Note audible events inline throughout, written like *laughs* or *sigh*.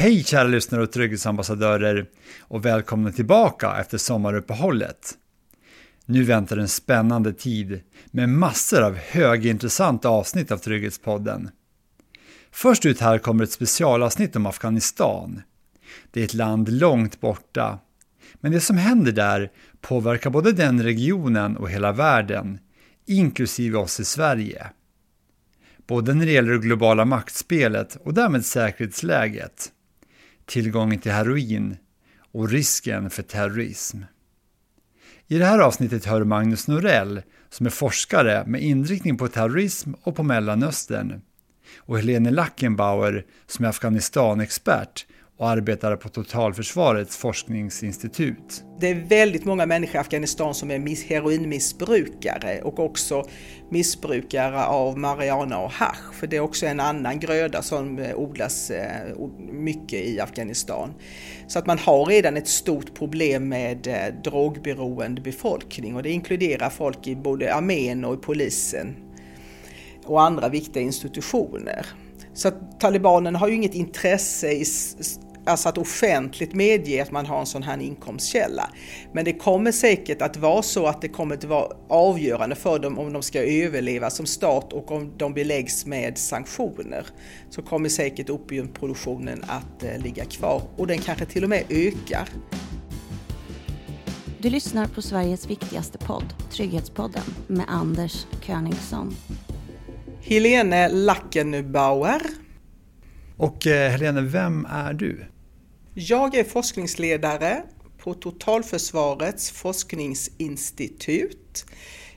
Hej kära lyssnare och trygghetsambassadörer och välkomna tillbaka efter sommaruppehållet. Nu väntar en spännande tid med massor av högintressanta avsnitt av Trygghetspodden. Först ut här kommer ett specialavsnitt om Afghanistan. Det är ett land långt borta, men det som händer där påverkar både den regionen och hela världen, inklusive oss i Sverige. Både när det gäller det globala maktspelet och därmed säkerhetsläget, tillgången till heroin och risken för terrorism. I det här avsnittet hör Magnus Norell, som är forskare med inriktning på terrorism och på Mellanöstern, och Helene Lackenbauer, som är Afghanistan-expert och arbetar på Totalförsvarets forskningsinstitut. Det är väldigt många människor i Afghanistan som är heroinmissbrukare och också missbrukare av marijuana och hash, för det är också en annan gröda som eh, odlas eh, mycket i Afghanistan. Så att man har redan ett stort problem med eh, drogberoende befolkning och det inkluderar folk i både armén och i polisen och andra viktiga institutioner. Så att talibanerna har ju inget intresse i alltså att offentligt medge att man har en sån här inkomstkälla. Men det kommer säkert att vara så att det kommer att vara avgörande för dem om de ska överleva som stat och om de beläggs med sanktioner. Så kommer säkert opiumproduktionen att eh, ligga kvar och den kanske till och med ökar. Du lyssnar på Sveriges viktigaste podd, Trygghetspodden, med Anders Königsson. Helene Lackenbauer. Och eh, Helene, vem är du? Jag är forskningsledare på Totalförsvarets forskningsinstitut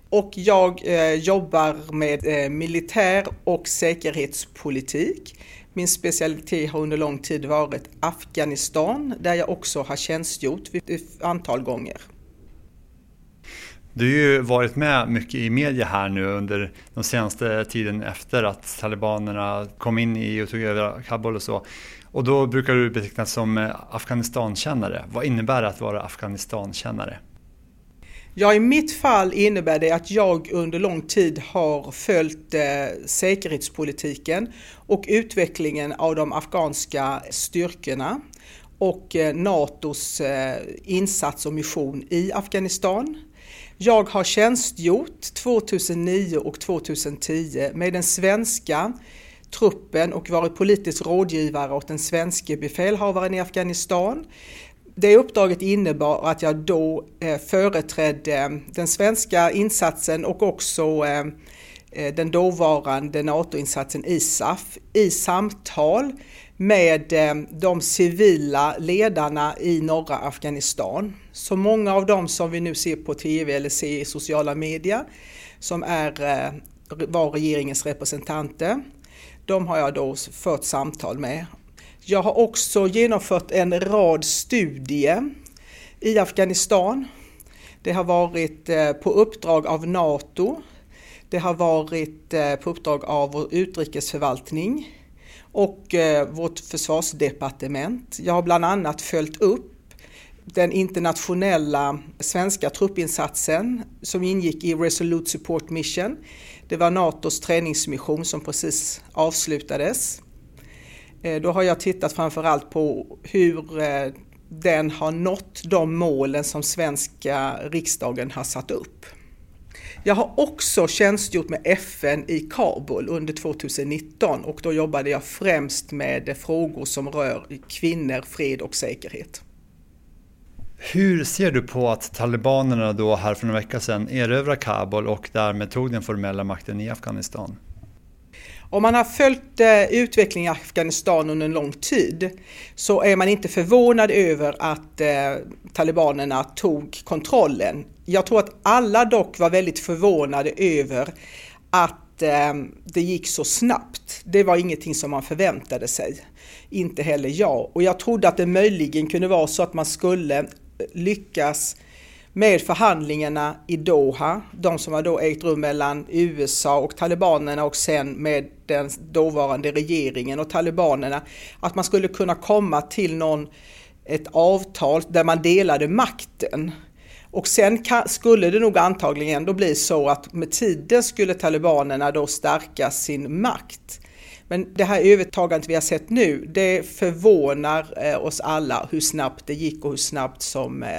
och jag eh, jobbar med eh, militär och säkerhetspolitik. Min specialitet har under lång tid varit Afghanistan där jag också har tjänstgjort ett antal gånger. Du har ju varit med mycket i media här nu under den senaste tiden efter att talibanerna kom in i och tog över Kabul och så. Och då brukar du betecknas som eh, Afghanistankännare. Vad innebär det att vara Afghanistankännare? Ja, i mitt fall innebär det att jag under lång tid har följt eh, säkerhetspolitiken och utvecklingen av de afghanska styrkorna och eh, NATOs eh, insats och mission i Afghanistan. Jag har tjänstgjort 2009 och 2010 med den svenska truppen och varit politisk rådgivare åt den svenske befälhavaren i Afghanistan. Det uppdraget innebar att jag då eh, företrädde eh, den svenska insatsen och också eh, den dåvarande NATO-insatsen ISAF i samtal med de civila ledarna i norra Afghanistan. Så många av dem som vi nu ser på TV eller ser i sociala medier som är, var regeringens representanter de har jag då fört samtal med. Jag har också genomfört en rad studier i Afghanistan. Det har varit eh, på uppdrag av NATO. Det har varit eh, på uppdrag av vår utrikesförvaltning och eh, vårt försvarsdepartement. Jag har bland annat följt upp den internationella svenska truppinsatsen som ingick i Resolute Support Mission det var NATOs träningsmission som precis avslutades. Eh, då har jag tittat framförallt på hur eh, den har nått de målen som svenska riksdagen har satt upp. Jag har också tjänstgjort med FN i Kabul under 2019 och då jobbade jag främst med frågor som rör kvinnor, fred och säkerhet. Hur ser du på att talibanerna då här för en vecka sedan erövrade Kabul och därmed tog den formella makten i Afghanistan? Om man har följt eh, utvecklingen i Afghanistan under en lång tid så är man inte förvånad över att eh, talibanerna tog kontrollen. Jag tror att alla dock var väldigt förvånade över att eh, det gick så snabbt. Det var ingenting som man förväntade sig. Inte heller jag. Och jag trodde att det möjligen kunde vara så att man skulle lyckas med förhandlingarna i Doha, de som har då ägt rum mellan USA och talibanerna och sen med den dåvarande regeringen och talibanerna, att man skulle kunna komma till någon, ett avtal där man delade makten. Och sen skulle det nog antagligen då bli så att med tiden skulle talibanerna då stärka sin makt. Men det här övertagandet vi har sett nu, det förvånar eh, oss alla hur snabbt det gick och hur snabbt som eh,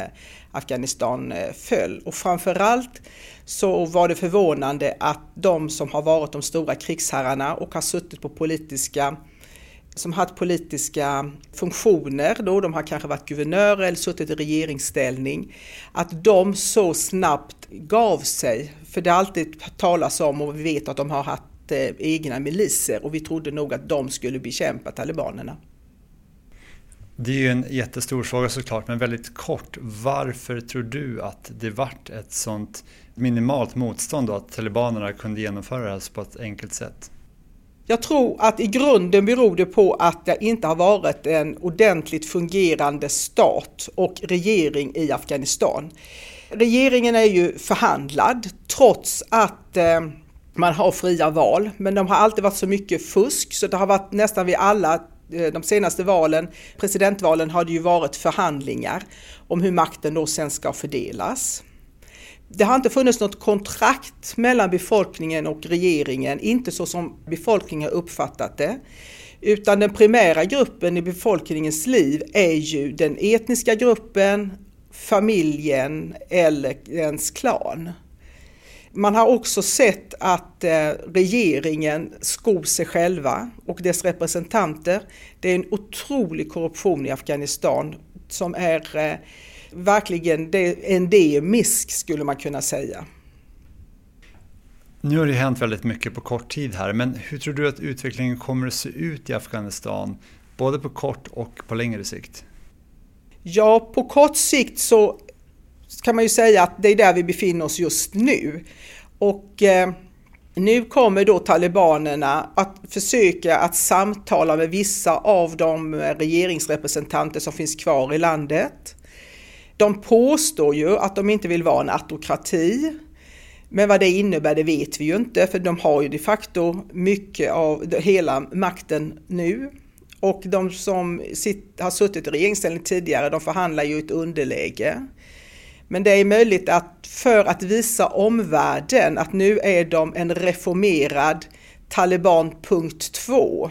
Afghanistan eh, föll. Och framförallt så var det förvånande att de som har varit de stora krigsherrarna och har suttit på politiska som haft politiska funktioner då, de har kanske varit guvernörer eller suttit i regeringsställning, att de så snabbt gav sig. För det har alltid talas om och vi vet att de har haft eh, egna miliser och vi trodde nog att de skulle bekämpa talibanerna. Det är ju en jättestor fråga såklart, men väldigt kort. Varför tror du att det vart ett sånt minimalt motstånd då att talibanerna kunde genomföra det här på ett enkelt sätt? Jag tror att i grunden beror det på att det inte har varit en ordentligt fungerande stat och regering i Afghanistan. Regeringen är ju förhandlad trots att eh, man har fria val, men de har alltid varit så mycket fusk så det har varit nästan vid alla eh, de senaste valen, presidentvalen, har det ju varit förhandlingar om hur makten då sen ska fördelas. Det har inte funnits något kontrakt mellan befolkningen och regeringen, inte så som befolkningen har uppfattat det. Utan den primära gruppen i befolkningens liv är ju den etniska gruppen, familjen eller ens klan. Man har också sett att eh, regeringen skor sig själva och dess representanter. Det är en otrolig korruption i Afghanistan som är eh, verkligen endemisk skulle man kunna säga. Nu har det hänt väldigt mycket på kort tid här, men hur tror du att utvecklingen kommer att se ut i Afghanistan, både på kort och på längre sikt? Ja, på kort sikt så kan man ju säga att det är där vi befinner oss just nu. Och eh, nu kommer då talibanerna att försöka att samtala med vissa av de regeringsrepresentanter som finns kvar i landet. De påstår ju att de inte vill vara en autokrati. Men vad det innebär det vet vi ju inte för de har ju de facto mycket av hela makten nu. Och de som sitt, har suttit i regeringsställning tidigare de förhandlar ju ett underläge. Men det är möjligt att för att visa omvärlden att nu är de en reformerad Taliban punkt 2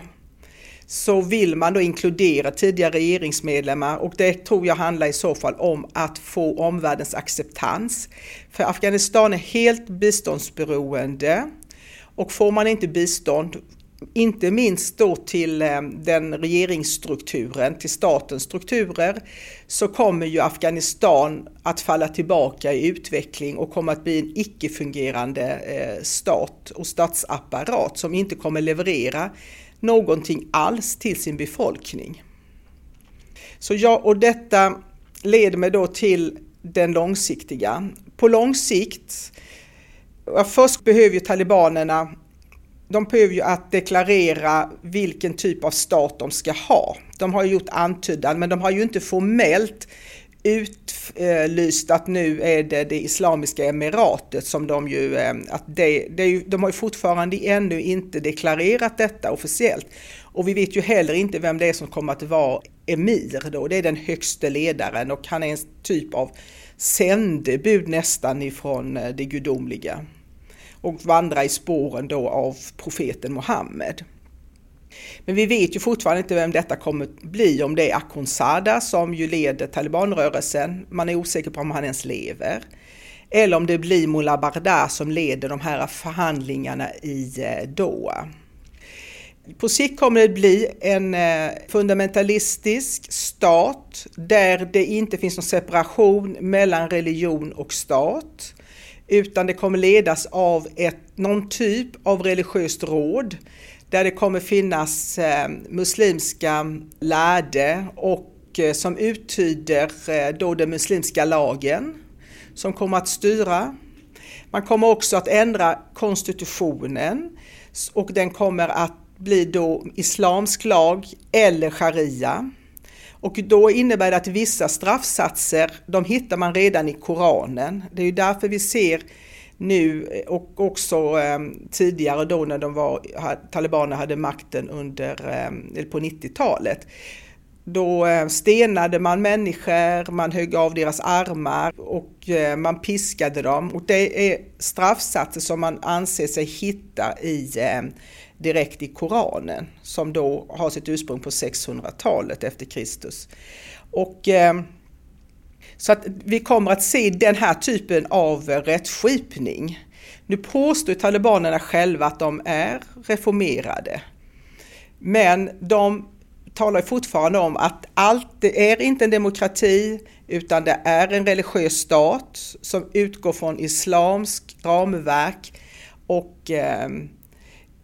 så vill man då inkludera tidigare regeringsmedlemmar och det tror jag handlar i så fall om att få omvärldens acceptans. För Afghanistan är helt biståndsberoende och får man inte bistånd inte minst då till eh, den regeringsstrukturen, till statens strukturer, så kommer ju Afghanistan att falla tillbaka i utveckling och kommer att bli en icke-fungerande eh, stat och statsapparat som inte kommer leverera någonting alls till sin befolkning. Så ja, och detta leder mig då till den långsiktiga. På lång sikt, först behöver ju talibanerna de behöver ju att deklarera vilken typ av stat de ska ha. De har gjort antydan men de har ju inte formellt utlyst att nu är det det Islamiska emiratet som de ju, eh, att det, det ju, de har ju fortfarande ännu inte deklarerat detta officiellt. Och vi vet ju heller inte vem det är som kommer att vara emir då, det är den högste ledaren och han är en typ av sändebud nästan ifrån eh, det gudomliga. Och vandra i spåren då av profeten Muhammed. Men vi vet ju fortfarande inte vem detta kommer bli, om det är Akhundzada som ju leder talibanrörelsen, man är osäker på om han ens lever. Eller om det blir Mullah Bardar som leder de här förhandlingarna i eh, Doha. På sikt kommer det bli en eh, fundamentalistisk stat där det inte finns någon separation mellan religion och stat. Utan det kommer ledas av ett, någon typ av religiöst råd där det kommer finnas eh, muslimska lärde och eh, som uttyder eh, då den muslimska lagen som kommer att styra. Man kommer också att ändra konstitutionen och den kommer att bli då islamsk lag eller sharia. Och då innebär det att vissa straffsatser, de hittar man redan i Koranen. Det är ju därför vi ser nu eh, och också eh, tidigare då när de var, talibanerna hade makten under, eh, på 90-talet. Då eh, stenade man människor, man högg av deras armar och eh, man piskade dem. Och det är straffsatser som man anser sig hitta i, eh, direkt i Koranen som då har sitt ursprung på 600-talet efter Kristus. Och, eh, så att vi kommer att se den här typen av eh, rättskipning. Nu påstår talibanerna själva att de är reformerade. Men de talar fortfarande om att allt, det är inte en demokrati utan det är en religiös stat som utgår från islamsk ramverk och eh,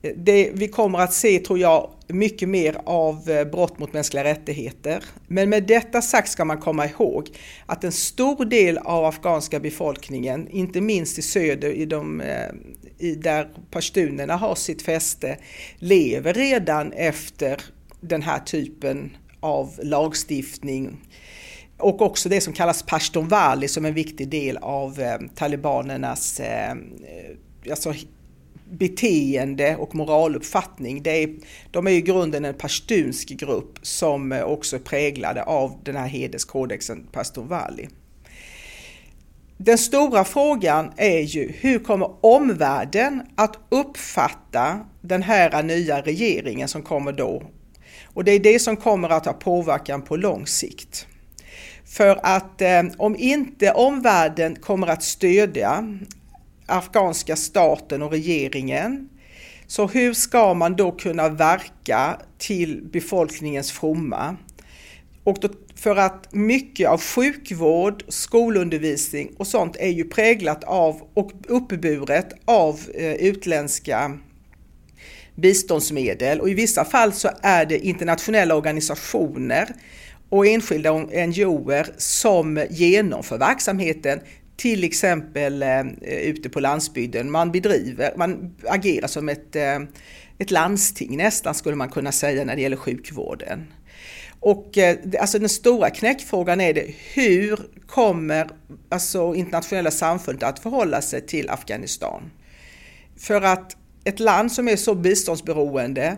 det, vi kommer att se, tror jag, mycket mer av eh, brott mot mänskliga rättigheter. Men med detta sagt ska man komma ihåg att en stor del av afghanska befolkningen, inte minst i söder i de, eh, i där pashtunerna har sitt fäste, lever redan efter den här typen av lagstiftning och också det som kallas Pashtunwali som en viktig del av eh, talibanernas alltså, beteende och moraluppfattning. Det är, de är i grunden en pashtunsk grupp som också är präglade av den här hederskodexen Pashtunwali. Den stora frågan är ju hur kommer omvärlden att uppfatta den här nya regeringen som kommer då och det är det som kommer att ha påverkan på lång sikt. För att eh, om inte omvärlden kommer att stödja afghanska staten och regeringen. Så hur ska man då kunna verka till befolkningens fromma? Och då, för att mycket av sjukvård, skolundervisning och sånt är ju präglat av och uppburet av eh, utländska biståndsmedel. Och i vissa fall så är det internationella organisationer och enskilda NGOer som genomför verksamheten till exempel eh, ute på landsbygden. Man bedriver, man agerar som ett, eh, ett landsting nästan skulle man kunna säga när det gäller sjukvården. Och eh, alltså den stora knäckfrågan är det, hur kommer alltså internationella samfundet att förhålla sig till Afghanistan? För att ett land som är så biståndsberoende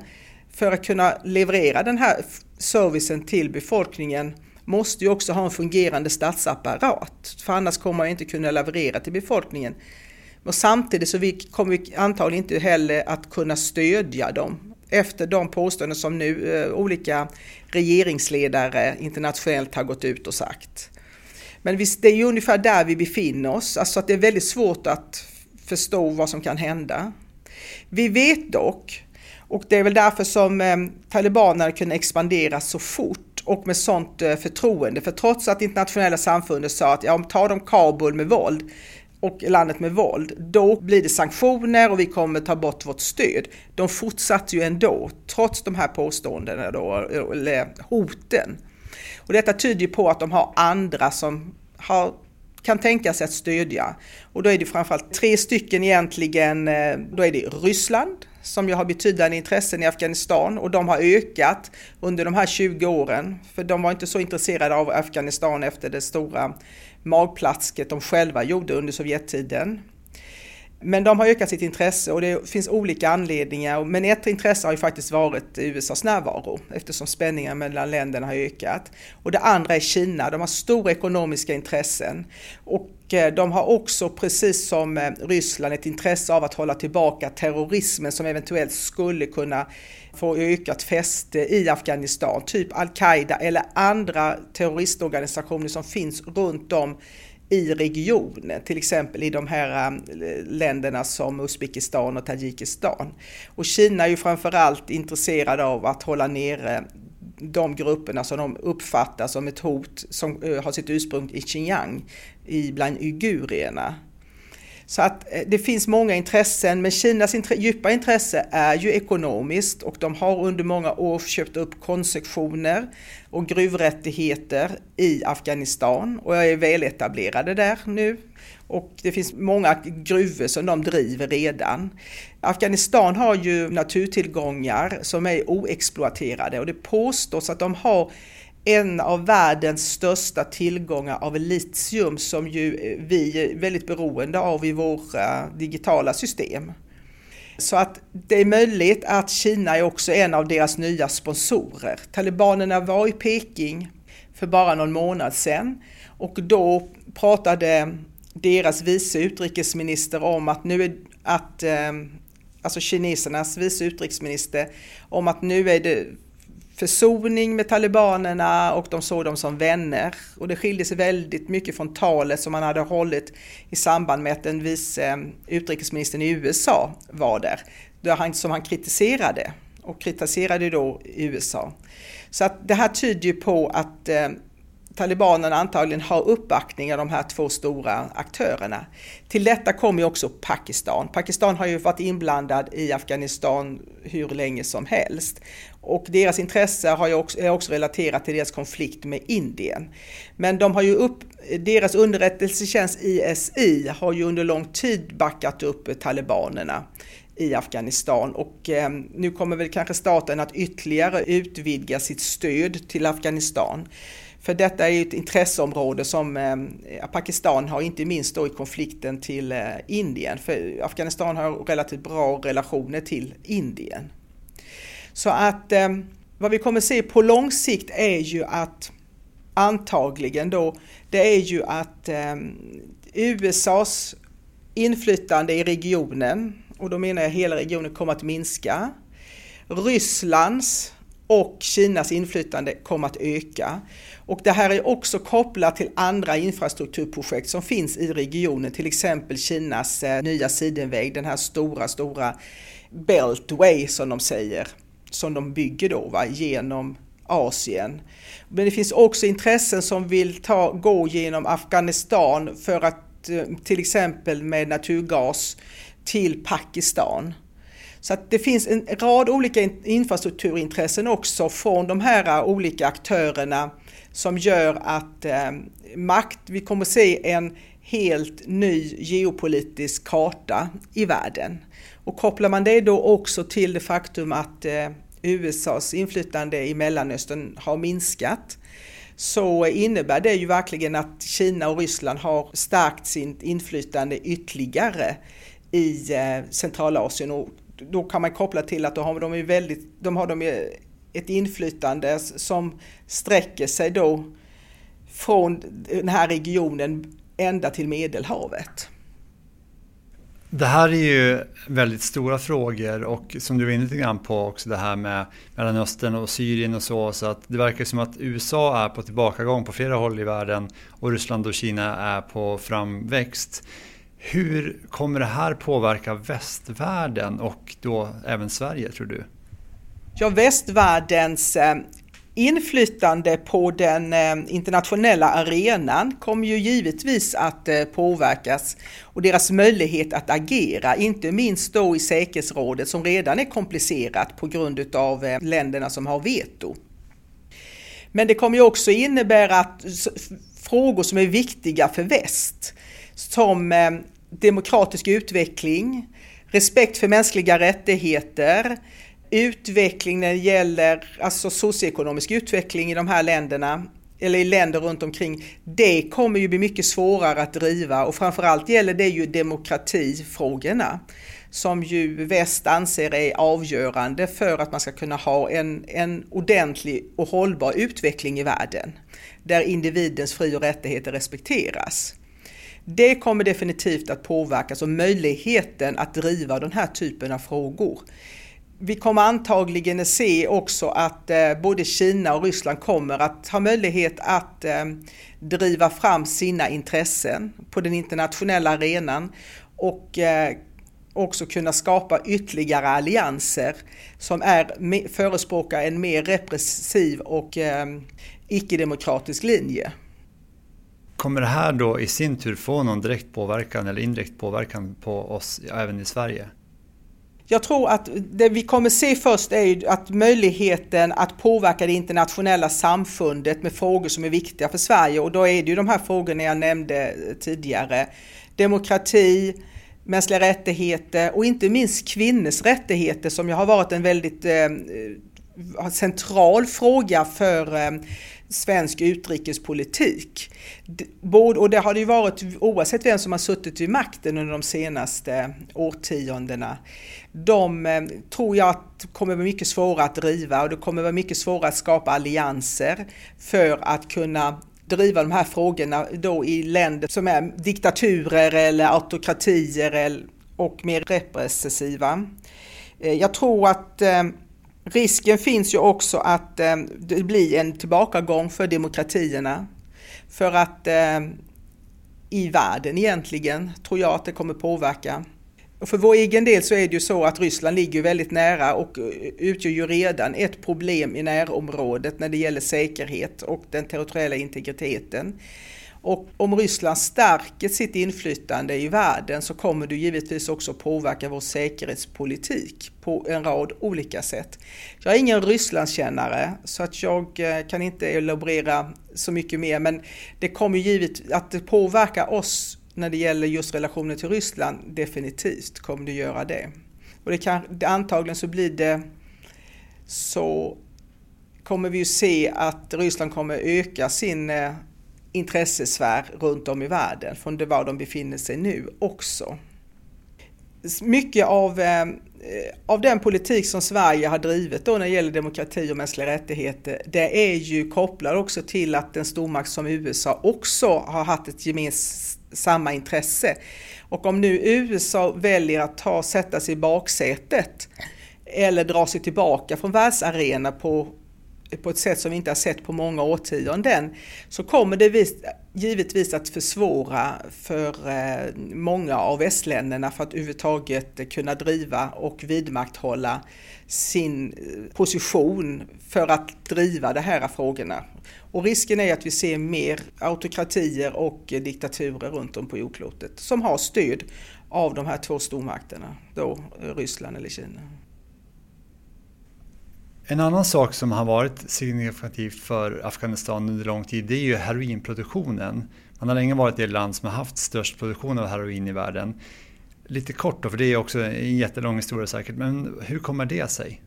för att kunna leverera den här servicen till befolkningen måste ju också ha en fungerande statsapparat. För annars kommer man inte kunna leverera till befolkningen. Och samtidigt så vi kommer vi antagligen inte heller att kunna stödja dem efter de påståenden som nu eh, olika regeringsledare internationellt har gått ut och sagt. Men visst, det är ju ungefär där vi befinner oss, alltså att det är väldigt svårt att förstå vad som kan hända. Vi vet dock, och det är väl därför som eh, talibanerna kunde expandera så fort och med sånt eh, förtroende. För trots att internationella samfundet sa att ja, tar de Kabul med våld och landet med våld, då blir det sanktioner och vi kommer ta bort vårt stöd. De fortsatte ju ändå, trots de här påståendena då, eller hoten. Och detta tyder ju på att de har andra som har kan tänka sig att stödja. Och då är det framförallt tre stycken egentligen. Eh, då är det Ryssland som ju har betydande intressen i Afghanistan och de har ökat under de här 20 åren. För de var inte så intresserade av Afghanistan efter det stora magplasket de själva gjorde under Sovjettiden. Men de har ökat sitt intresse och det finns olika anledningar. Men ett intresse har ju faktiskt varit USAs närvaro eftersom spänningen mellan länderna har ökat. Och det andra är Kina, de har stora ekonomiska intressen. Och eh, de har också, precis som eh, Ryssland, ett intresse av att hålla tillbaka terrorismen som eventuellt skulle kunna få ökat fäste i Afghanistan, typ Al-Qaida eller andra terroristorganisationer som finns runt om i regionen, till exempel i de här um, länderna som Uzbekistan och Tadzjikistan. Och Kina är ju framförallt intresserade av att hålla nere de grupperna som de uppfattar som ett hot som har sitt ursprung i Xinjiang, bland uigurierna. Så att eh, det finns många intressen, men Kinas intre, djupa intresse är ju ekonomiskt och de har under många år köpt upp koncessioner och gruvrättigheter i Afghanistan och är väletablerade där nu. Och det finns många gruvor som de driver redan. Afghanistan har ju naturtillgångar som är oexploaterade och det påstås att de har en av världens största tillgångar av litium som ju vi är väldigt beroende av i våra digitala system. Så att det är möjligt att Kina är också en av deras nya sponsorer. Talibanerna var i Peking för bara någon månad sedan och då pratade deras vice utrikesminister om att nu är att eh, alltså kinesernas vice utrikesminister om att nu är det försoning med talibanerna och de såg dem som vänner. Och det skilde sig väldigt mycket från talet som man hade hållit i samband med att den vice eh, utrikesministern i USA var där. där han, som han kritiserade och kritiserade då USA. Så att det här tyder ju på att eh, talibanerna antagligen har uppbackning av de här två stora aktörerna. Till detta kommer ju också Pakistan. Pakistan har ju varit inblandad i Afghanistan hur länge som helst. Och deras intresse har ju också, är också relaterat till deras konflikt med Indien. Men de har ju upp, deras underrättelsetjänst ISI har ju under lång tid backat upp talibanerna i Afghanistan och eh, nu kommer väl kanske staten att ytterligare utvidga sitt stöd till Afghanistan. För detta är ju ett intresseområde som eh, eh, Pakistan har, inte minst då i konflikten till eh, Indien. För Afghanistan har relativt bra relationer till Indien. Så att eh, vad vi kommer se på lång sikt är ju att antagligen då, det är ju att eh, USAs inflytande i regionen, och då menar jag hela regionen, kommer att minska. Rysslands och Kinas inflytande kommer att öka. Och det här är också kopplat till andra infrastrukturprojekt som finns i regionen, till exempel Kinas eh, nya sidenväg, den här stora, stora Beltway som de säger, som de bygger då va, genom Asien. Men det finns också intressen som vill ta, gå genom Afghanistan för att eh, till exempel med naturgas till Pakistan. Så att det finns en rad olika infrastrukturintressen också från de här eh, olika aktörerna som gör att eh, makt, vi kommer se en helt ny geopolitisk karta i världen. Och kopplar man det då också till det faktum att eh, USAs inflytande i Mellanöstern har minskat så innebär det ju verkligen att Kina och Ryssland har stärkt sitt inflytande ytterligare i eh, Centralasien och då kan man koppla till att då har de ju väldigt, de har de ett inflytande som sträcker sig då från den här regionen ända till Medelhavet. Det här är ju väldigt stora frågor och som du var inne lite grann på också det här med Mellanöstern och Syrien och så. Så att det verkar som att USA är på tillbakagång på flera håll i världen och Ryssland och Kina är på framväxt. Hur kommer det här påverka västvärlden och då även Sverige tror du? Ja, västvärldens eh, inflytande på den eh, internationella arenan kommer ju givetvis att eh, påverkas och deras möjlighet att agera, inte minst då i säkerhetsrådet som redan är komplicerat på grund av länderna som har veto. Men det kommer ju också innebära att frågor som är viktiga för väst, som demokratisk utveckling, respekt för mänskliga rättigheter, utveckling när det gäller alltså socioekonomisk utveckling i de här länderna eller i länder runt omkring, det kommer ju bli mycket svårare att driva och framförallt gäller det ju demokratifrågorna som ju väst anser är avgörande för att man ska kunna ha en, en ordentlig och hållbar utveckling i världen där individens fri och rättigheter respekteras. Det kommer definitivt att påverkas och möjligheten att driva den här typen av frågor. Vi kommer antagligen att se också att eh, både Kina och Ryssland kommer att ha möjlighet att eh, driva fram sina intressen på den internationella arenan och eh, också kunna skapa ytterligare allianser som är, förespråkar en mer repressiv och icke-demokratisk linje. Kommer det här då i sin tur få någon direkt påverkan eller indirekt påverkan på oss även i Sverige? Jag tror att det vi kommer se först är att möjligheten att påverka det internationella samfundet med frågor som är viktiga för Sverige och då är det ju de här frågorna jag nämnde tidigare. Demokrati, mänskliga rättigheter och inte minst kvinnors rättigheter som ju har varit en väldigt eh, central fråga för eh, svensk utrikespolitik. Och det har det ju varit oavsett vem som har suttit vid makten under de senaste årtiondena. De eh, tror jag kommer vara mycket svåra att driva och det kommer vara mycket svårare att skapa allianser för att kunna driva de här frågorna då i länder som är diktaturer eller autokratier och mer repressiva. Eh, jag tror att risken finns ju också att eh, det blir en tillbakagång för demokratierna. För att eh, i världen egentligen tror jag att det kommer påverka. Och för vår egen del så är det ju så att Ryssland ligger väldigt nära och eh, utgör ju redan ett problem i närområdet när det gäller säkerhet och den territoriella integriteten. Och om Ryssland stärker sitt inflytande i världen så kommer det givetvis också påverka vår säkerhetspolitik på en rad olika sätt. Jag är ingen Rysslandskännare så att jag eh, kan inte elaborera så mycket mer men det kommer givetvis att det påverkar oss när det gäller just relationen till Ryssland, definitivt kommer det göra det. Och det kan, antagligen så blir det så kommer vi ju se att Ryssland kommer öka sin eh, intressesfär runt om i världen från det var de befinner sig nu också. Mycket av, eh, av den politik som Sverige har drivit då när det gäller demokrati och mänskliga rättigheter, det är ju kopplat också till att en stormakt som USA också har haft ett gemensamt intresse. Och om nu USA väljer att ta, sätta sig i baksätet eller dra sig tillbaka från världsarena på, på ett sätt som vi inte har sett på många årtionden så kommer det givetvis att försvåra för eh, många av västländerna för att överhuvudtaget kunna driva och vidmakthålla sin eh, position för att driva de här frågorna. Och risken är att vi ser mer autokratier och diktaturer runt om på jordklotet som har stöd av de här två stormakterna, då Ryssland eller Kina. En annan sak som har varit signifikativt för Afghanistan under lång tid det är ju heroinproduktionen. Man har länge varit det land som har haft störst produktion av heroin i världen. Lite kort då, för det är också en jättelång historia säkert, men hur kommer det sig?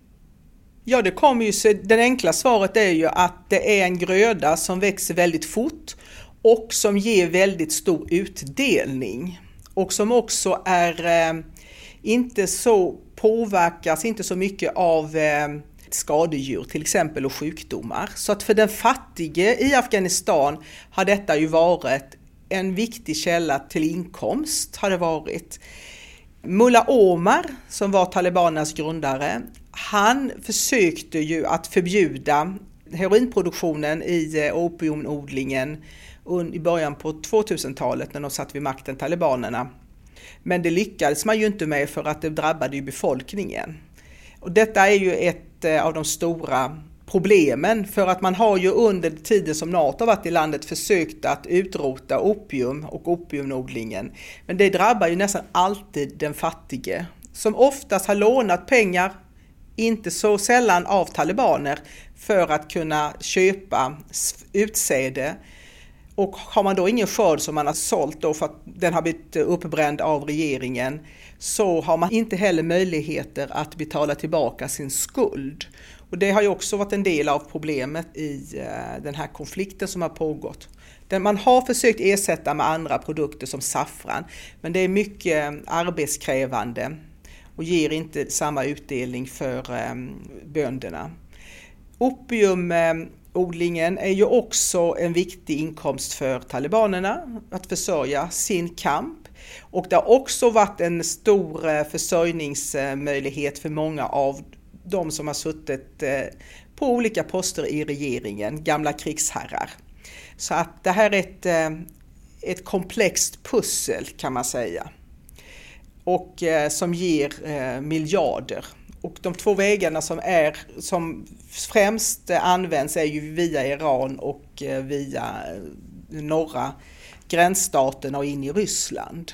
Ja, det kommer ju sig, det enkla svaret är ju att det är en gröda som växer väldigt fort och som ger väldigt stor utdelning och som också är eh, inte så påverkas inte så mycket av eh, skadedjur till exempel och sjukdomar. Så att för den fattige i Afghanistan har detta ju varit en viktig källa till inkomst har det varit. Mullah Omar som var talibanernas grundare, han försökte ju att förbjuda heroinproduktionen i eh, opiumodlingen i början på 2000-talet när de satt vid makten, talibanerna. Men det lyckades man ju inte med för att det drabbade ju befolkningen. Och detta är ju ett eh, av de stora problemen för att man har ju under tiden som NATO varit i landet försökt att utrota opium och opiumodlingen. Men det drabbar ju nästan alltid den fattige som oftast har lånat pengar inte så sällan av talibaner, för att kunna köpa utsäde. Och har man då ingen skörd som man har sålt då för att den har blivit uppbränd av regeringen så har man inte heller möjligheter att betala tillbaka sin skuld. Och det har ju också varit en del av problemet i eh, den här konflikten som har pågått. Man har försökt ersätta med andra produkter som saffran men det är mycket eh, arbetskrävande och ger inte samma utdelning för eh, bönderna. Opiumodlingen är ju också en viktig inkomst för talibanerna att försörja sin kamp. Och det har också varit en stor eh, försörjningsmöjlighet för många av de som har suttit eh, på olika poster i regeringen, gamla krigsherrar. Så att det här är ett, eh, ett komplext pussel kan man säga och som ger miljarder. Och de två vägarna som, är, som främst används är ju via Iran och via norra gränsstaterna och in i Ryssland.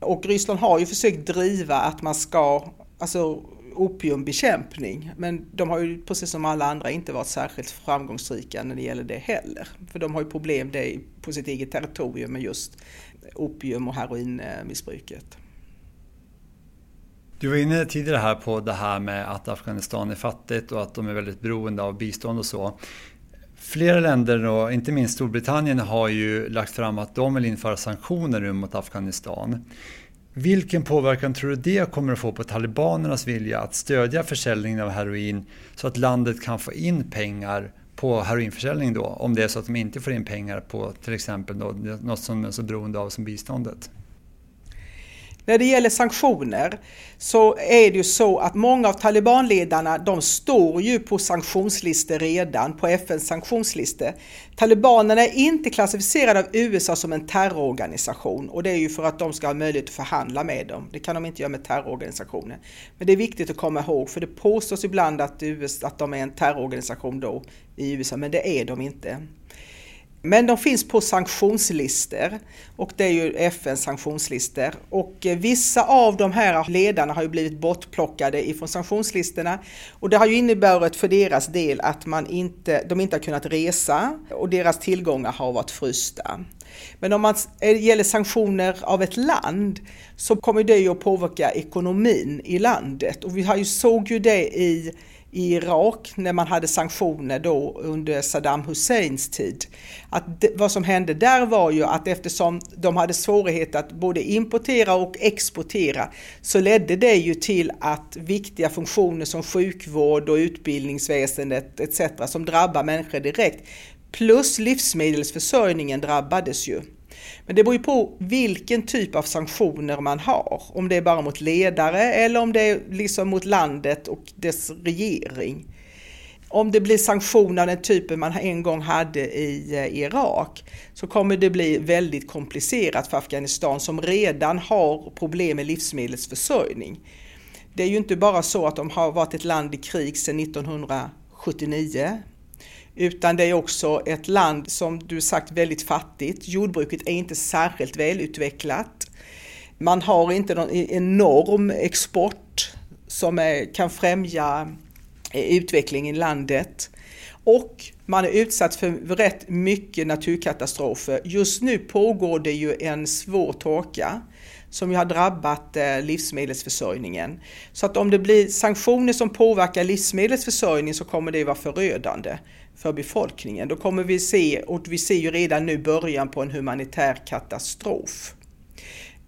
Och Ryssland har ju försökt driva att man ska, alltså opiumbekämpning, men de har ju precis som alla andra inte varit särskilt framgångsrika när det gäller det heller. För de har ju problem på sitt eget territorium med just opium och heroinmissbruket. Du var inne tidigare här på det här med att Afghanistan är fattigt och att de är väldigt beroende av bistånd och så. Flera länder, och inte minst Storbritannien, har ju lagt fram att de vill införa sanktioner mot Afghanistan. Vilken påverkan tror du det kommer att få på talibanernas vilja att stödja försäljningen av heroin så att landet kan få in pengar på heroinförsäljning då, om det är så att de inte får in pengar på till exempel då, något som de är så beroende av som biståndet? När det gäller sanktioner så är det ju så att många av talibanledarna de står ju på sanktionslistor redan, på FNs sanktionslistor. Talibanerna är inte klassificerade av USA som en terrororganisation och det är ju för att de ska ha möjlighet att förhandla med dem. Det kan de inte göra med terrororganisationer. Men det är viktigt att komma ihåg för det påstås ibland att, USA, att de är en terrororganisation då i USA men det är de inte. Men de finns på sanktionslistor och det är ju FNs sanktionslistor. Och eh, vissa av de här ledarna har ju blivit bortplockade ifrån sanktionslistorna och det har ju inneburit för deras del att man inte, de inte har kunnat resa och deras tillgångar har varit frysta. Men om man eh, gäller sanktioner av ett land så kommer det ju att påverka ekonomin i landet och vi har ju såg ju det i i Irak när man hade sanktioner då under Saddam Husseins tid. Att det, vad som hände där var ju att eftersom de hade svårighet att både importera och exportera så ledde det ju till att viktiga funktioner som sjukvård och utbildningsväsendet etc. som drabbar människor direkt plus livsmedelsförsörjningen drabbades ju. Men det beror ju på vilken typ av sanktioner man har. Om det är bara mot ledare eller om det är liksom mot landet och dess regering. Om det blir sanktioner av den typen man en gång hade i eh, Irak så kommer det bli väldigt komplicerat för Afghanistan som redan har problem med livsmedelsförsörjning. Det är ju inte bara så att de har varit ett land i krig sedan 1979 utan det är också ett land som du sagt väldigt fattigt. Jordbruket är inte särskilt välutvecklat. Man har inte någon e- enorm export som är, kan främja utvecklingen utveckling i landet. Och man är utsatt för rätt mycket naturkatastrofer. Just nu pågår det ju en svår torka som ju har drabbat eh, livsmedelsförsörjningen. Så att om det blir sanktioner som påverkar livsmedelsförsörjningen så kommer det vara förödande för befolkningen. Då kommer vi se, och vi ser ju redan nu början på en humanitär katastrof.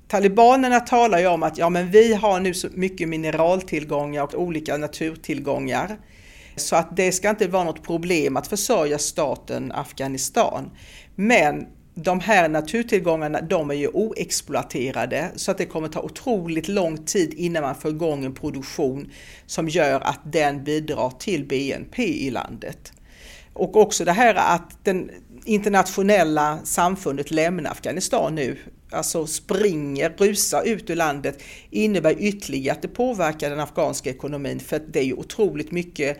Talibanerna talar ju om att ja, men vi har nu så mycket mineraltillgångar och olika naturtillgångar så att det ska inte vara något problem att försörja staten Afghanistan. Men de här naturtillgångarna de är ju oexploaterade så att det kommer ta otroligt lång tid innan man får igång en produktion som gör att den bidrar till BNP i landet. Och också det här att den internationella samfundet lämnar Afghanistan nu, alltså springer, rusar ut ur landet, innebär ytterligare att det påverkar den afghanska ekonomin för det är ju otroligt mycket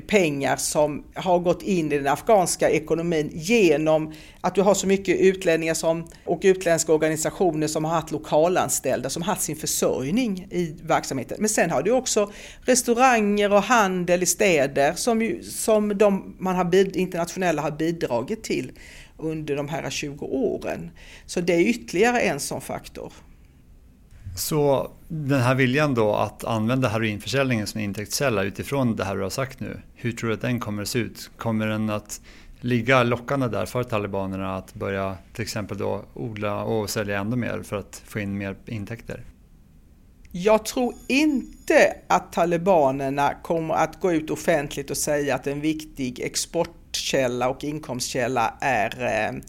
pengar som har gått in i den afghanska ekonomin genom att du har så mycket utlänningar som, och utländska organisationer som har haft lokalanställda som haft sin försörjning i verksamheten. Men sen har du också restauranger och handel i städer som, ju, som de man har, internationella har bidragit till under de här 20 åren. Så det är ytterligare en sån faktor. Så den här viljan då att använda heroinförsäljningen som intäktskälla utifrån det här du har sagt nu, hur tror du att den kommer att se ut? Kommer den att ligga lockande där för talibanerna att börja till exempel då odla och sälja ännu mer för att få in mer intäkter? Jag tror inte att talibanerna kommer att gå ut offentligt och säga att en viktig exportkälla och inkomstkälla är eh,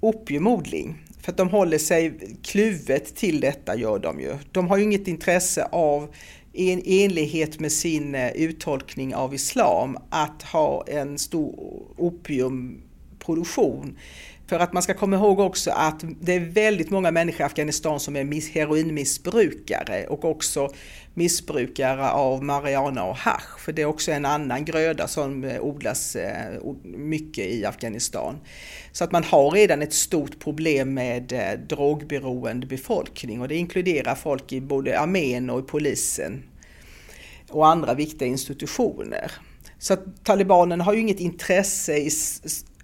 opiumodling. För att de håller sig kluvet till detta gör de ju. De har ju inget intresse av i enlighet med sin eh, uttolkning av islam att ha en stor opiumproduktion. För att man ska komma ihåg också att det är väldigt många människor i Afghanistan som är heroinmissbrukare och också missbrukare av marijuana och hash. För det är också en annan gröda som eh, odlas eh, mycket i Afghanistan. Så att man har redan ett stort problem med eh, drogberoende befolkning och det inkluderar folk i både armén och i polisen och andra viktiga institutioner. Så att talibanerna har ju inget intresse i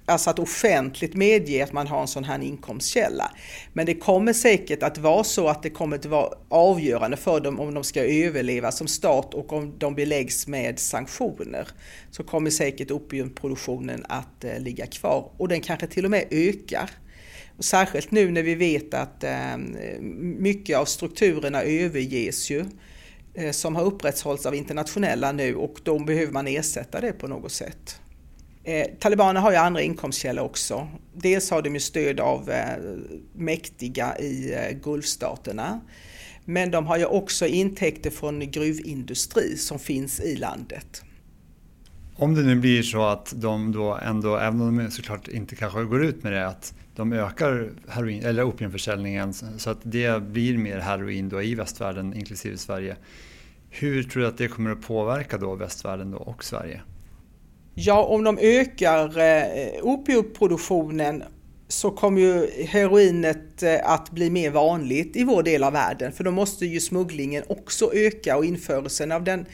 Alltså att offentligt medge att man har en sån här inkomstkälla. Men det kommer säkert att vara så att det kommer att vara avgörande för dem om de ska överleva som stat och om de beläggs med sanktioner. Så kommer säkert opiumproduktionen att eh, ligga kvar och den kanske till och med ökar. Och särskilt nu när vi vet att eh, mycket av strukturerna överges ju eh, som har upprätthållits av internationella nu och då behöver man ersätta det på något sätt. Eh, talibanerna har ju andra inkomstkällor också. Dels har de ju stöd av eh, mäktiga i eh, Gulfstaterna. Men de har ju också intäkter från gruvindustri som finns i landet. Om det nu blir så att de då ändå, även om de såklart inte kanske går ut med det, att de ökar heroin, eller opiumförsäljningen så att det blir mer heroin då i västvärlden inklusive Sverige. Hur tror du att det kommer att påverka då västvärlden då och Sverige? Ja, om de ökar eh, opioproduktionen så kommer ju heroinet eh, att bli mer vanligt i vår del av världen för då måste ju smugglingen också öka och införseln av, den,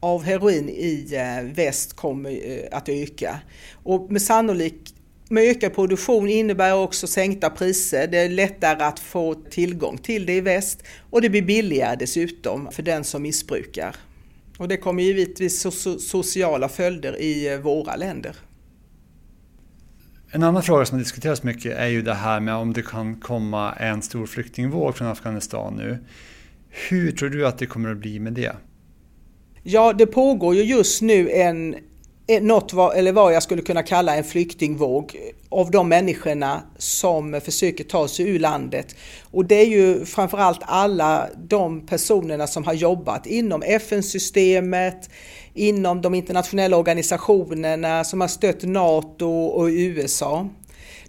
av heroin i eh, väst kommer eh, att öka. Och med sannolikt med ökad produktion innebär också sänkta priser. Det är lättare att få tillgång till det i väst och det blir billigare dessutom för den som missbrukar. Och det kommer givetvis sociala följder i eh, våra länder. En annan fråga som diskuteras mycket är ju det här med om det kan komma en stor flyktingvåg från Afghanistan nu. Hur tror du att det kommer att bli med det? Ja, det pågår ju just nu en Eh, något vad, eller vad jag skulle kunna kalla en flyktingvåg av de människorna som försöker ta sig ur landet. Och det är ju framförallt alla de personerna som har jobbat inom FN-systemet, inom de internationella organisationerna som har stött NATO och USA.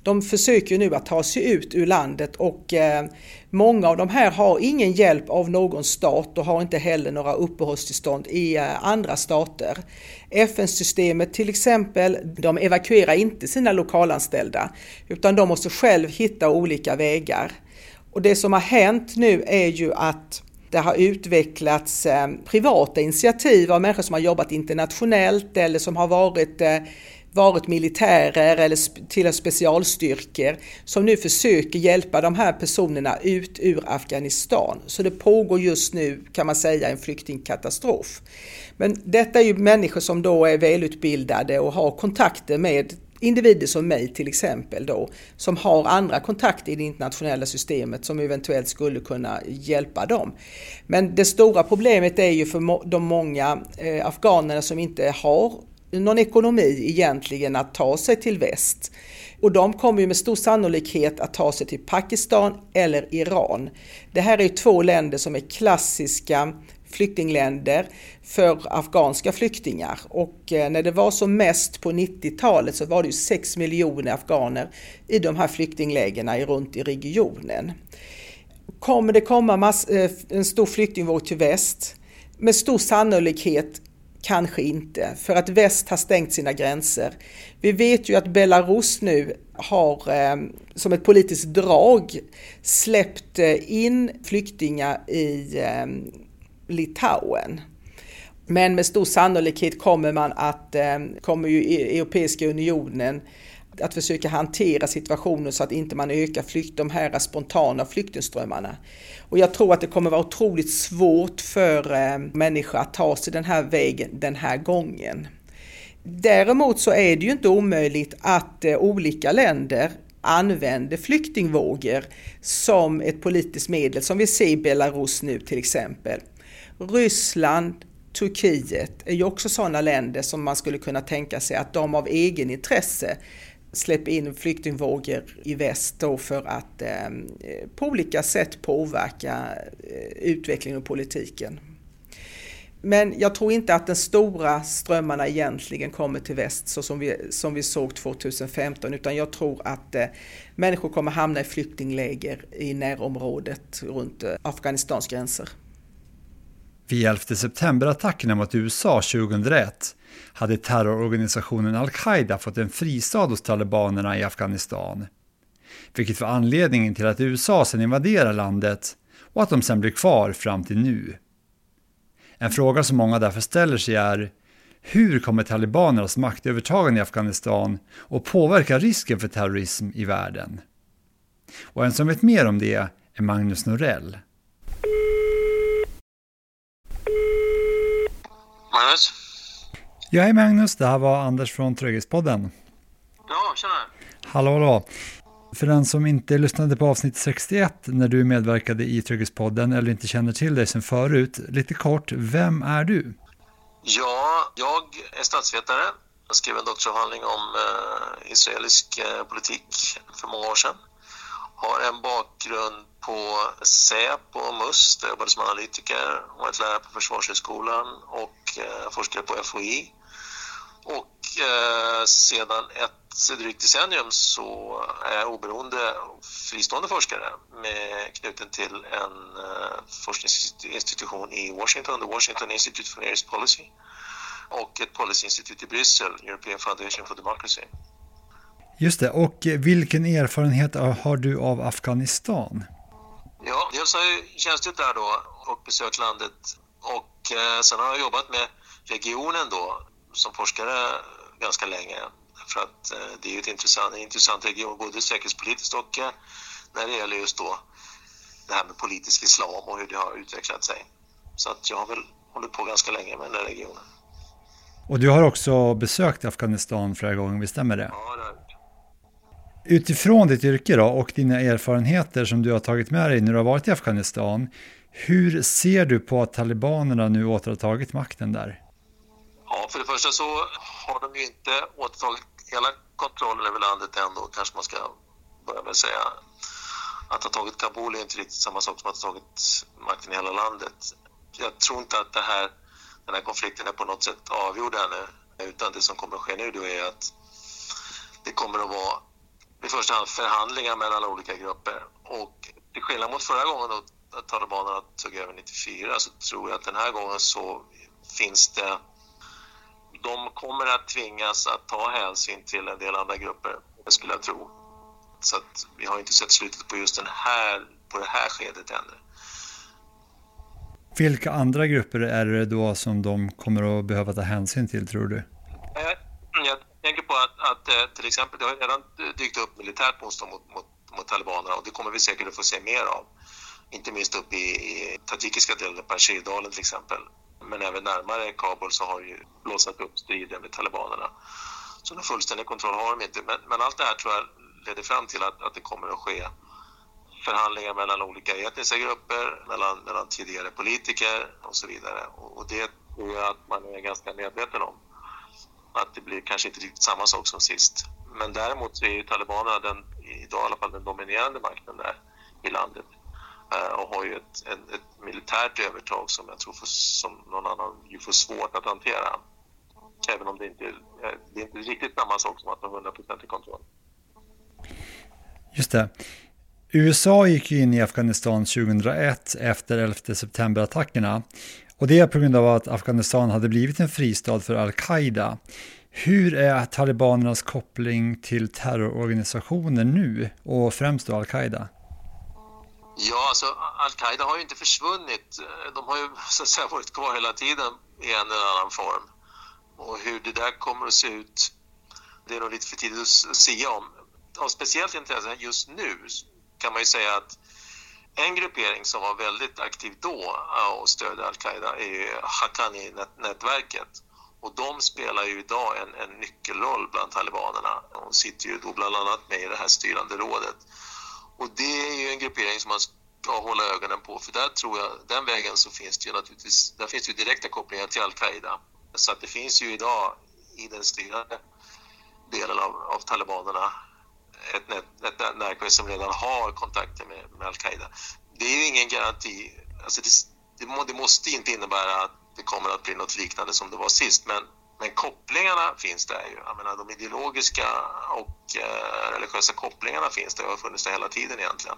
De försöker nu att ta sig ut ur landet och eh, många av de här har ingen hjälp av någon stat och har inte heller några uppehållstillstånd i eh, andra stater. FN-systemet till exempel, de evakuerar inte sina lokalanställda utan de måste själv hitta olika vägar. Och det som har hänt nu är ju att det har utvecklats eh, privata initiativ av människor som har jobbat internationellt eller som har varit varit militärer eller till specialstyrkor som nu försöker hjälpa de här personerna ut ur Afghanistan. Så det pågår just nu kan man säga en flyktingkatastrof. Men detta är ju människor som då är välutbildade och har kontakter med individer som mig till exempel då, som har andra kontakter i det internationella systemet som eventuellt skulle kunna hjälpa dem. Men det stora problemet är ju för de många eh, afghanerna som inte har någon ekonomi egentligen att ta sig till väst. Och de kommer ju med stor sannolikhet att ta sig till Pakistan eller Iran. Det här är ju två länder som är klassiska flyktingländer för afghanska flyktingar. Och eh, när det var som mest på 90-talet så var det ju 6 miljoner afghaner i de här flyktinglägren runt i regionen. Kommer det komma eh, en stor flyktingvåg till väst? Med stor sannolikhet Kanske inte, för att väst har stängt sina gränser. Vi vet ju att Belarus nu har eh, som ett politiskt drag släppt eh, in flyktingar i eh, Litauen. Men med stor sannolikhet kommer man att, kommer ju e- Europeiska unionen att försöka hantera situationen så att inte man ökar flykt, de här spontana flyktingströmmarna. Och jag tror att det kommer vara otroligt svårt för eh, människor att ta sig den här vägen den här gången. Däremot så är det ju inte omöjligt att eh, olika länder använder flyktingvågor som ett politiskt medel som vi ser i Belarus nu till exempel. Ryssland, Turkiet är ju också sådana länder som man skulle kunna tänka sig att de av egen intresse släpp in flyktingvågor i väst då för att ehm, eh, på olika sätt påverka eh, utvecklingen och politiken. Men jag tror inte att de stora strömmarna egentligen kommer till väst så som vi, som vi såg 2015 utan jag tror att eh, människor kommer hamna i flyktingläger i närområdet runt eh, Afghanistans gränser. Vid 11 september-attackerna mot USA 2001 hade terrororganisationen al-Qaida fått en fristad hos talibanerna i Afghanistan. Vilket var anledningen till att USA sedan invaderade landet och att de sedan blev kvar fram till nu. En fråga som många därför ställer sig är Hur kommer talibanernas maktövertagande i Afghanistan att påverka risken för terrorism i världen? Och en som vet mer om det är Magnus Norell. Magnus? Ja, hej Magnus, det här var Anders från Trygghetspodden. Ja, tjena. Hallå, hallå. För den som inte lyssnade på avsnitt 61 när du medverkade i Trygghetspodden eller inte känner till dig sen förut, lite kort, vem är du? Ja, jag är statsvetare. Jag skrev en doktorsavhandling om eh, israelisk eh, politik för många år sedan. Har en bakgrund på Säpo och MUST, där jag jobbade som analytiker, varit lärare på Försvarshögskolan och eh, forskare på FOI. Och eh, sedan ett drygt decennium så är jag oberoende fristående forskare med, knuten till en eh, forskningsinstitution i Washington, The Washington Institute for Near East Policy och ett policyinstitut i Bryssel, European Foundation for Democracy. Just det, och vilken erfarenhet har du av Afghanistan? Ja, dels har jag tjänstgjort där då och besökt landet och eh, sen har jag jobbat med regionen då som forskare ganska länge. För att eh, det är ju ett intressant, en intressant region både säkerhetspolitiskt och eh, när det gäller just då det här med politisk islam och hur det har utvecklat sig. Så att jag har väl hållit på ganska länge med den här regionen. Och du har också besökt Afghanistan flera gånger, visst stämmer det? Ja, det har jag. Utifrån ditt yrke då och dina erfarenheter som du har tagit med dig när du har varit i Afghanistan, hur ser du på att talibanerna nu åter har tagit makten där? Ja, för det första så har de ju inte återtagit hela kontrollen över landet ändå, kanske man ska börja med att säga. Att ha tagit Kabul är inte riktigt samma sak som att ha tagit makten i hela landet. Jag tror inte att det här, den här konflikten är på något sätt avgjord ännu, utan det som kommer att ske nu då är att det kommer att vara i första hand förhandlingar mellan olika grupper. Och till skillnad mot förra gången då att talibanerna tog över 94 så tror jag att den här gången så finns det de kommer att tvingas att ta hänsyn till en del andra grupper, skulle jag tro. Så att vi har inte sett slutet på just den här, på det här skedet ännu. Vilka andra grupper är det då som de kommer att behöva ta hänsyn till, tror du? Jag, jag tänker på att, att eh, till exempel, det har redan dykt upp militärt motstånd mot, mot, mot talibanerna och det kommer vi säkert att få se mer av. Inte minst uppe i, i tadzjikiska delen, Panjshirdalen till exempel men även närmare Kabul så har ju blossat upp strider med talibanerna. Så någon fullständig kontroll har de inte. Men, men, allt det här tror jag leder fram till att, att det kommer att ske förhandlingar mellan olika etniska grupper, mellan, mellan tidigare politiker och så vidare. Och, och det tror jag att man är ganska medveten om. Att det blir kanske inte riktigt samma sak som sist. Men däremot så är ju talibanerna den, idag i alla fall den dominerande makten där i landet. Eh, och har ju ett, ett, ett militärt övertag som jag tror får, som någon annan ju får svårt att hantera. Även om det inte eh, det är inte riktigt samma sak som att ha 100% kontroll. Just det. USA gick ju in i Afghanistan 2001 efter 11 september-attackerna. Och det är på grund av att Afghanistan hade blivit en fristad för al-Qaida. Hur är talibanernas koppling till terrororganisationer nu och främst då al-Qaida? Ja, alltså al-Qaida har ju inte försvunnit. De har ju så att säga varit kvar hela tiden i en eller annan form. Och hur det där kommer att se ut, det är nog lite för tidigt att säga om. Av speciellt intresse just nu kan man ju säga att en gruppering som var väldigt aktiv då och stödde al-Qaida är Haqqani-nätverket. Och de spelar ju idag en, en nyckelroll bland talibanerna. De sitter ju då bland annat med i det här styrande rådet. Och det är ju en gruppering som man ska hålla ögonen på för där tror jag, den vägen så finns det ju naturligtvis, där finns ju direkta kopplingar till al-Qaida. Så att det finns ju idag i den styrande delen av, av talibanerna ett, nät, ett nätverk som redan har kontakter med, med al-Qaida. Det är ju ingen garanti, alltså det, det, det måste inte innebära att det kommer att bli något liknande som det var sist, men men kopplingarna finns där ju. Jag menar, de ideologiska och eh, religiösa kopplingarna finns där och har funnits där hela tiden egentligen.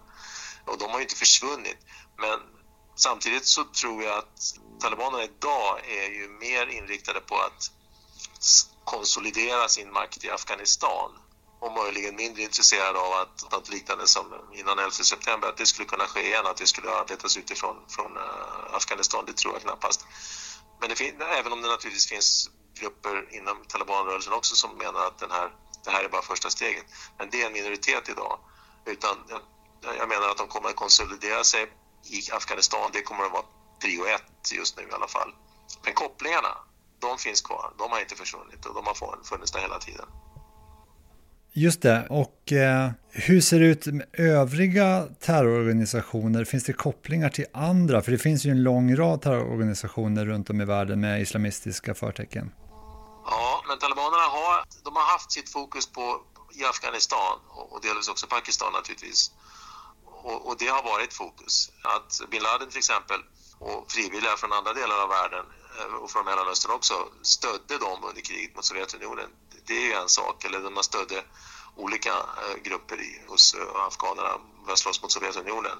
Och de har ju inte försvunnit. Men samtidigt så tror jag att talibanerna idag är ju mer inriktade på att konsolidera sin makt i Afghanistan och möjligen mindre intresserade av att något liknande som innan 11 september, att det skulle kunna ske igen, att det skulle arbetas utifrån från eh, Afghanistan, det tror jag knappast. Men det även om det naturligtvis finns grupper inom talibanrörelsen också som menar att den här, det här är bara första steget. Men det är en minoritet idag. Utan jag menar att de kommer att konsolidera sig i Afghanistan. Det kommer att vara prio ett just nu i alla fall. Men kopplingarna, de finns kvar. De har inte försvunnit och de har funnits där hela tiden. Just det, och eh, hur ser det ut med övriga terrororganisationer? Finns det kopplingar till andra? För det finns ju en lång rad terrororganisationer runt om i världen med islamistiska förtecken. Ja, men talibanerna har, de har haft sitt fokus på i Afghanistan och delvis också Pakistan naturligtvis. Och, och, det har varit fokus. Att bin Laden till exempel och frivilliga från andra delar av världen eh, och från Mellanöstern också stödde dem under kriget mot Sovjetunionen det är ju en sak, eller man stödde olika eh, grupper i, hos eh, afghanerna för att slåss mot Sovjetunionen.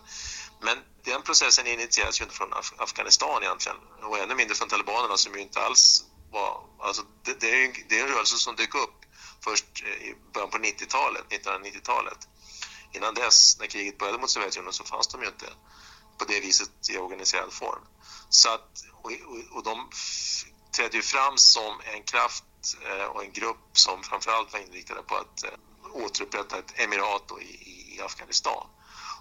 Men den processen initieras ju inte från Af Afghanistan egentligen och ännu mindre från talibanerna som ju inte alls var... Alltså det, det, är, det är en rörelse som dök upp först eh, i början på 90-talet, 1990-talet. Innan dess, när kriget började mot Sovjetunionen, så fanns de ju inte på det viset i organiserad form. Så att, och, och, och de trädde ju fram som en kraft eh, och en grupp som framförallt var inriktade på att eh, återupprätta ett emirat i, i Afghanistan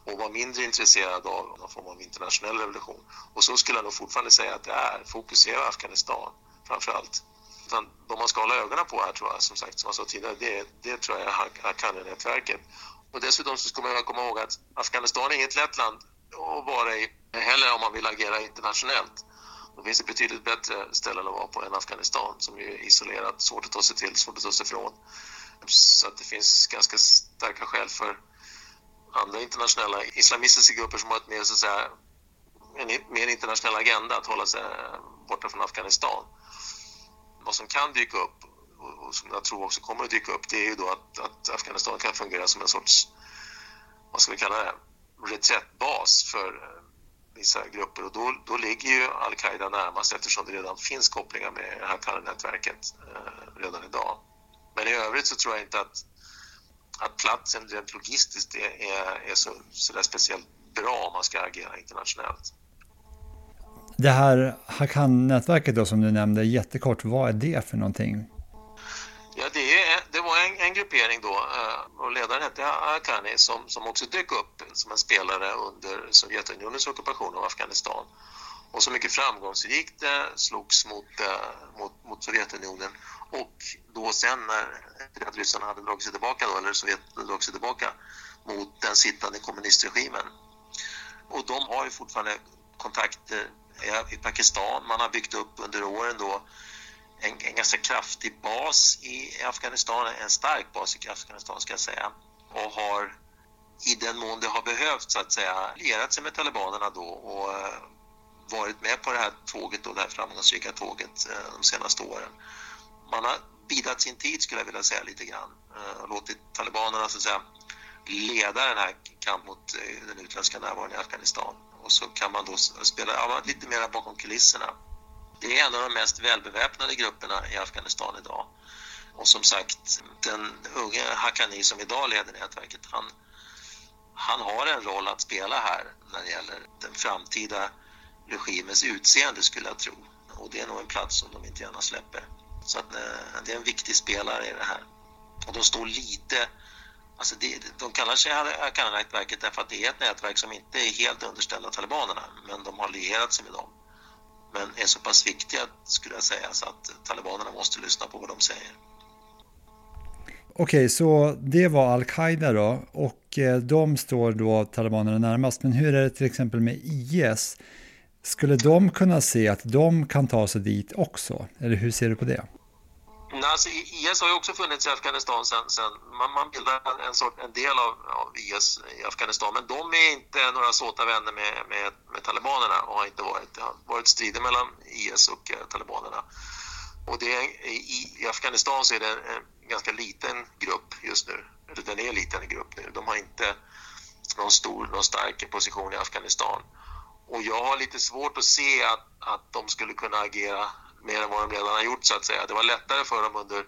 och var mindre intresserad av någon form av internationell revolution. Och så skulle jag nog fortfarande säga att det är. Fokus är Afghanistan framför allt. Utan de man ska hålla ögonen på här tror jag, som sagt, som jag sa tidigare, det, det tror jag är Haqqani-nätverket. Och dessutom så ska man komma ihåg att Afghanistan är inget lätt land att vara i heller om man vill agera internationellt. Då finns det betydligt bättre ställen att vara på än Afghanistan som är isolerat, svårt att ta sig till, svårt att ta sig ifrån. Så att det finns ganska starka skäl för andra internationella islamistiska grupper som har ett mer, så att säga, en mer internationell agenda att hålla sig borta från Afghanistan. Vad som kan dyka upp och som jag tror också kommer att dyka upp det är ju då att, att Afghanistan kan fungera som en sorts, vad ska vi kalla det, reträttbas för eh, vissa grupper och då, då ligger ju al-Qaida närmast eftersom det redan finns kopplingar med Haqqani-nätverket eh, redan idag. Men i övrigt så tror jag inte att, att platsen rent logistiskt är, är, är så, så där speciellt bra om man ska agera internationellt. Det här Hakan-nätverket då som du nämnde jättekort, vad är det för någonting? Ja, det, är, det var en, en gruppering då eh, och ledaren hette Hakani som, som också dök upp som en spelare under Sovjetunionens ockupation av Afghanistan och som mycket framgångsrikt det slogs mot, eh, mot, mot Sovjetunionen och då sen när att ryssarna hade dragit sig tillbaka då, eller Sovjet dragit sig tillbaka mot den sittande kommunistregimen. Och de har ju fortfarande kontakter Eh, i Pakistan. Man har byggt upp under åren då en, en ganska kraftig bas i Afghanistan, en stark bas i Afghanistan ska jag säga och har i den mån det har behövts, så att säga lierat sig med talibanerna då och eh, varit med på det här tåget då, det här framgångsrika tåget eh, de senaste åren. Man har bidat sin tid skulle jag vilja säga lite grann och låtit talibanerna så att säga leda den här kampen mot den utländska närvaron i Afghanistan och så kan man då spela ja, lite mer bakom kulisserna det är en av de mest välbeväpnade grupperna i Afghanistan idag. Och som sagt, den unge Hakani som idag leder nätverket, han, han har en roll att spela här när det gäller den framtida regimens utseende skulle jag tro. Och det är nog en plats som de inte gärna släpper. Så att, eh, det är en viktig spelare i det här. Och de står lite Alltså det, de kallar sig eh, Haqqani-nätverket därför att det är ett nätverk som inte är helt underställda talibanerna, men de har lierat sig med dem men är så pass viktiga, skulle jag säga, så att talibanerna måste lyssna på vad de säger. Okej, så det var al-Qaida då och eh, de står då talibanerna närmast. Men hur är det till exempel med IS? Skulle de kunna se att de kan ta sig dit också? Eller hur ser du på det? Alltså, IS har ju också funnits i Afghanistan sen, sen man, man bildar en, sort, en del av, av, IS i Afghanistan men de är inte några såta vänner med, med, med talibanerna och har inte varit. Det har varit strider mellan IS och eh, talibanerna. Och det i, i, Afghanistan så är det en, en, ganska liten grupp just nu, eller den är en liten grupp nu. De har inte någon stor, någon stark position i Afghanistan. Och jag har lite svårt att se att, att de skulle kunna agera mer än vad de redan har gjort så att säga. Det var lättare för dem under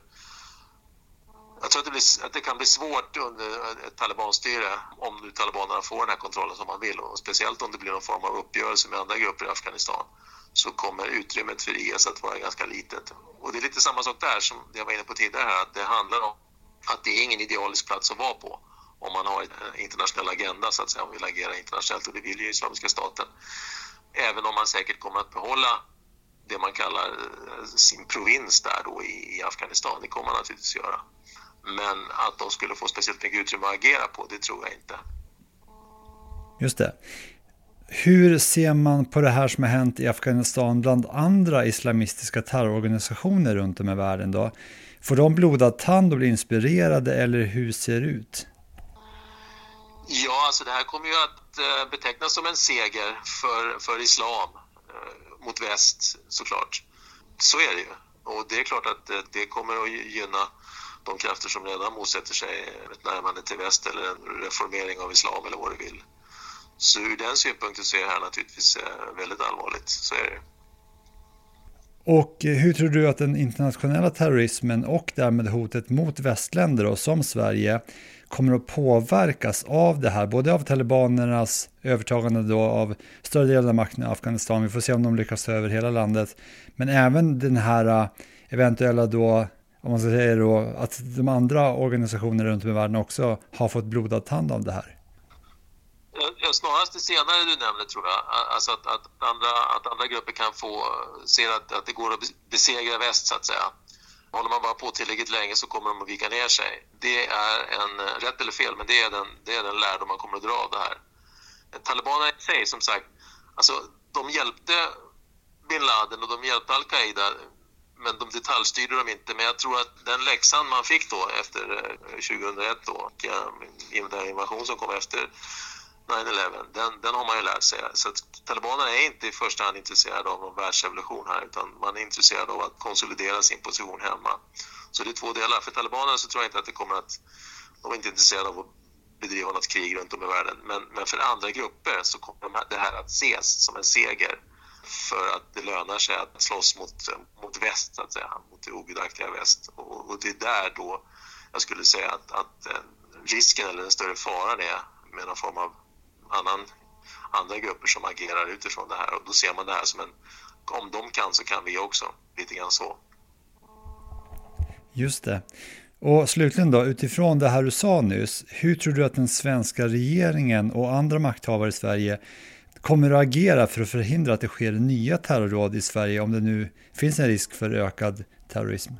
Jag tror att det, blir, att det, kan bli svårt under ett talibanstyre om nu talibanerna får den här kontrollen som man vill och speciellt om det blir någon form av uppgörelse med andra grupper i Afghanistan så kommer utrymmet för IS att vara ganska litet. Och det är lite samma sak där som jag var inne på tidigare här, att det handlar om att det är ingen idealisk plats att vara på om man har en internationell agenda så att säga, om man vill agera internationellt och det vill ju Islamiska staten. Även om man säkert kommer att behålla det man kallar eh, sin provins där då i, Afghanistan, det kommer man naturligtvis göra. Men att de skulle få speciellt mycket utrymme att agera på, det tror jag inte. Just det. Hur ser man på det här som har hänt i Afghanistan bland andra islamistiska terrororganisationer runt om i världen då? Får de blodad tand och bli inspirerade eller hur ser det ut? Ja, alltså det här kommer ju att eh, betecknas som en seger för, för islam mot väst såklart. Så är det ju. Och det är klart att eh, det kommer att gynna de krafter som redan motsätter sig ett närmande till väst eller en reformering av islam eller vad du vill. Så ur den synpunkten så är det här naturligtvis eh, väldigt allvarligt, så är det. Och eh, hur tror du att den internationella terrorismen och därmed hotet mot västländer och som Sverige kommer att påverkas av det här, både av talibanernas övertagande då av större delen av makten i Afghanistan, vi får se om de lyckas ta över hela landet, men även den här eh, eventuella då, om man ska säga då, att de andra organisationerna runt om i världen också har fått blodad tand av det här. Ja, snarast det senare du nämnde tror jag, alltså att, att, andra, att andra grupper kan få se att, att det går att besegra väst så att säga. Håller man bara på tillräckligt länge så kommer de att vika ner sig. Det är en, rätt eller fel, men det är den, det är den lärdom man kommer att dra av det här. Talibanerna i sig, som sagt, alltså de hjälpte bin Laden och de hjälpte al-Qaida men de detaljstyrde dem inte. Men jag tror att den läxan man fick då efter eh, 2001 då, och eh, den invasion som kom efter 9-11, den, den har man ju lärt sig. Så att talibanerna är inte i första hand intresserade av någon världsrevolution här utan man är intresserad av att konsolidera sin position hemma. Så det är två delar. För talibanerna så tror jag inte att det kommer att... De är inte intresserade av att bedriva något krig runt om i världen. Men, men för andra grupper så kommer det här att ses som en seger för att det lönar sig att slåss mot, mot väst, så att säga, mot det ogudaktiga väst. Och, och det är där då jag skulle säga att, att risken eller den större faran är med någon form av annan, andra grupper som agerar utifrån det här och då ser man det här som en, om de kan så kan vi också, lite grann så. Just det. Och slutligen då, utifrån det här du sa nyss, hur tror du att den svenska regeringen och andra makthavare i Sverige kommer att agera för att förhindra att det sker nya terrorråd i Sverige om det nu finns en risk för ökad terrorism?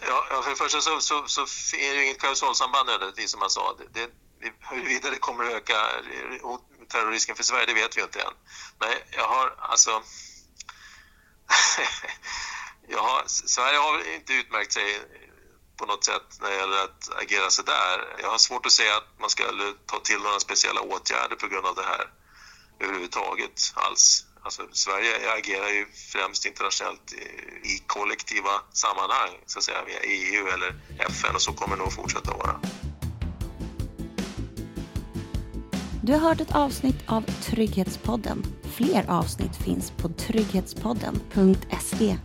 Ja, för det första så, så, så är det ju inget kausalsamband nödvändigtvis som man sa. Det, det, Huruvida det kommer att öka terrorrisken för Sverige, det vet vi inte än. Men jag har alltså... *laughs* jag har, Sverige har inte utmärkt sig på något sätt när det gäller att agera så där. Jag har svårt att säga att man ska ta till några speciella åtgärder på grund av det här överhuvudtaget alls. Alltså, Sverige agerar ju främst internationellt i, i kollektiva sammanhang, så att säga, via EU eller FN och så kommer det nog fortsätta vara. Du har hört ett avsnitt av Trygghetspodden. Fler avsnitt finns på trygghetspodden.se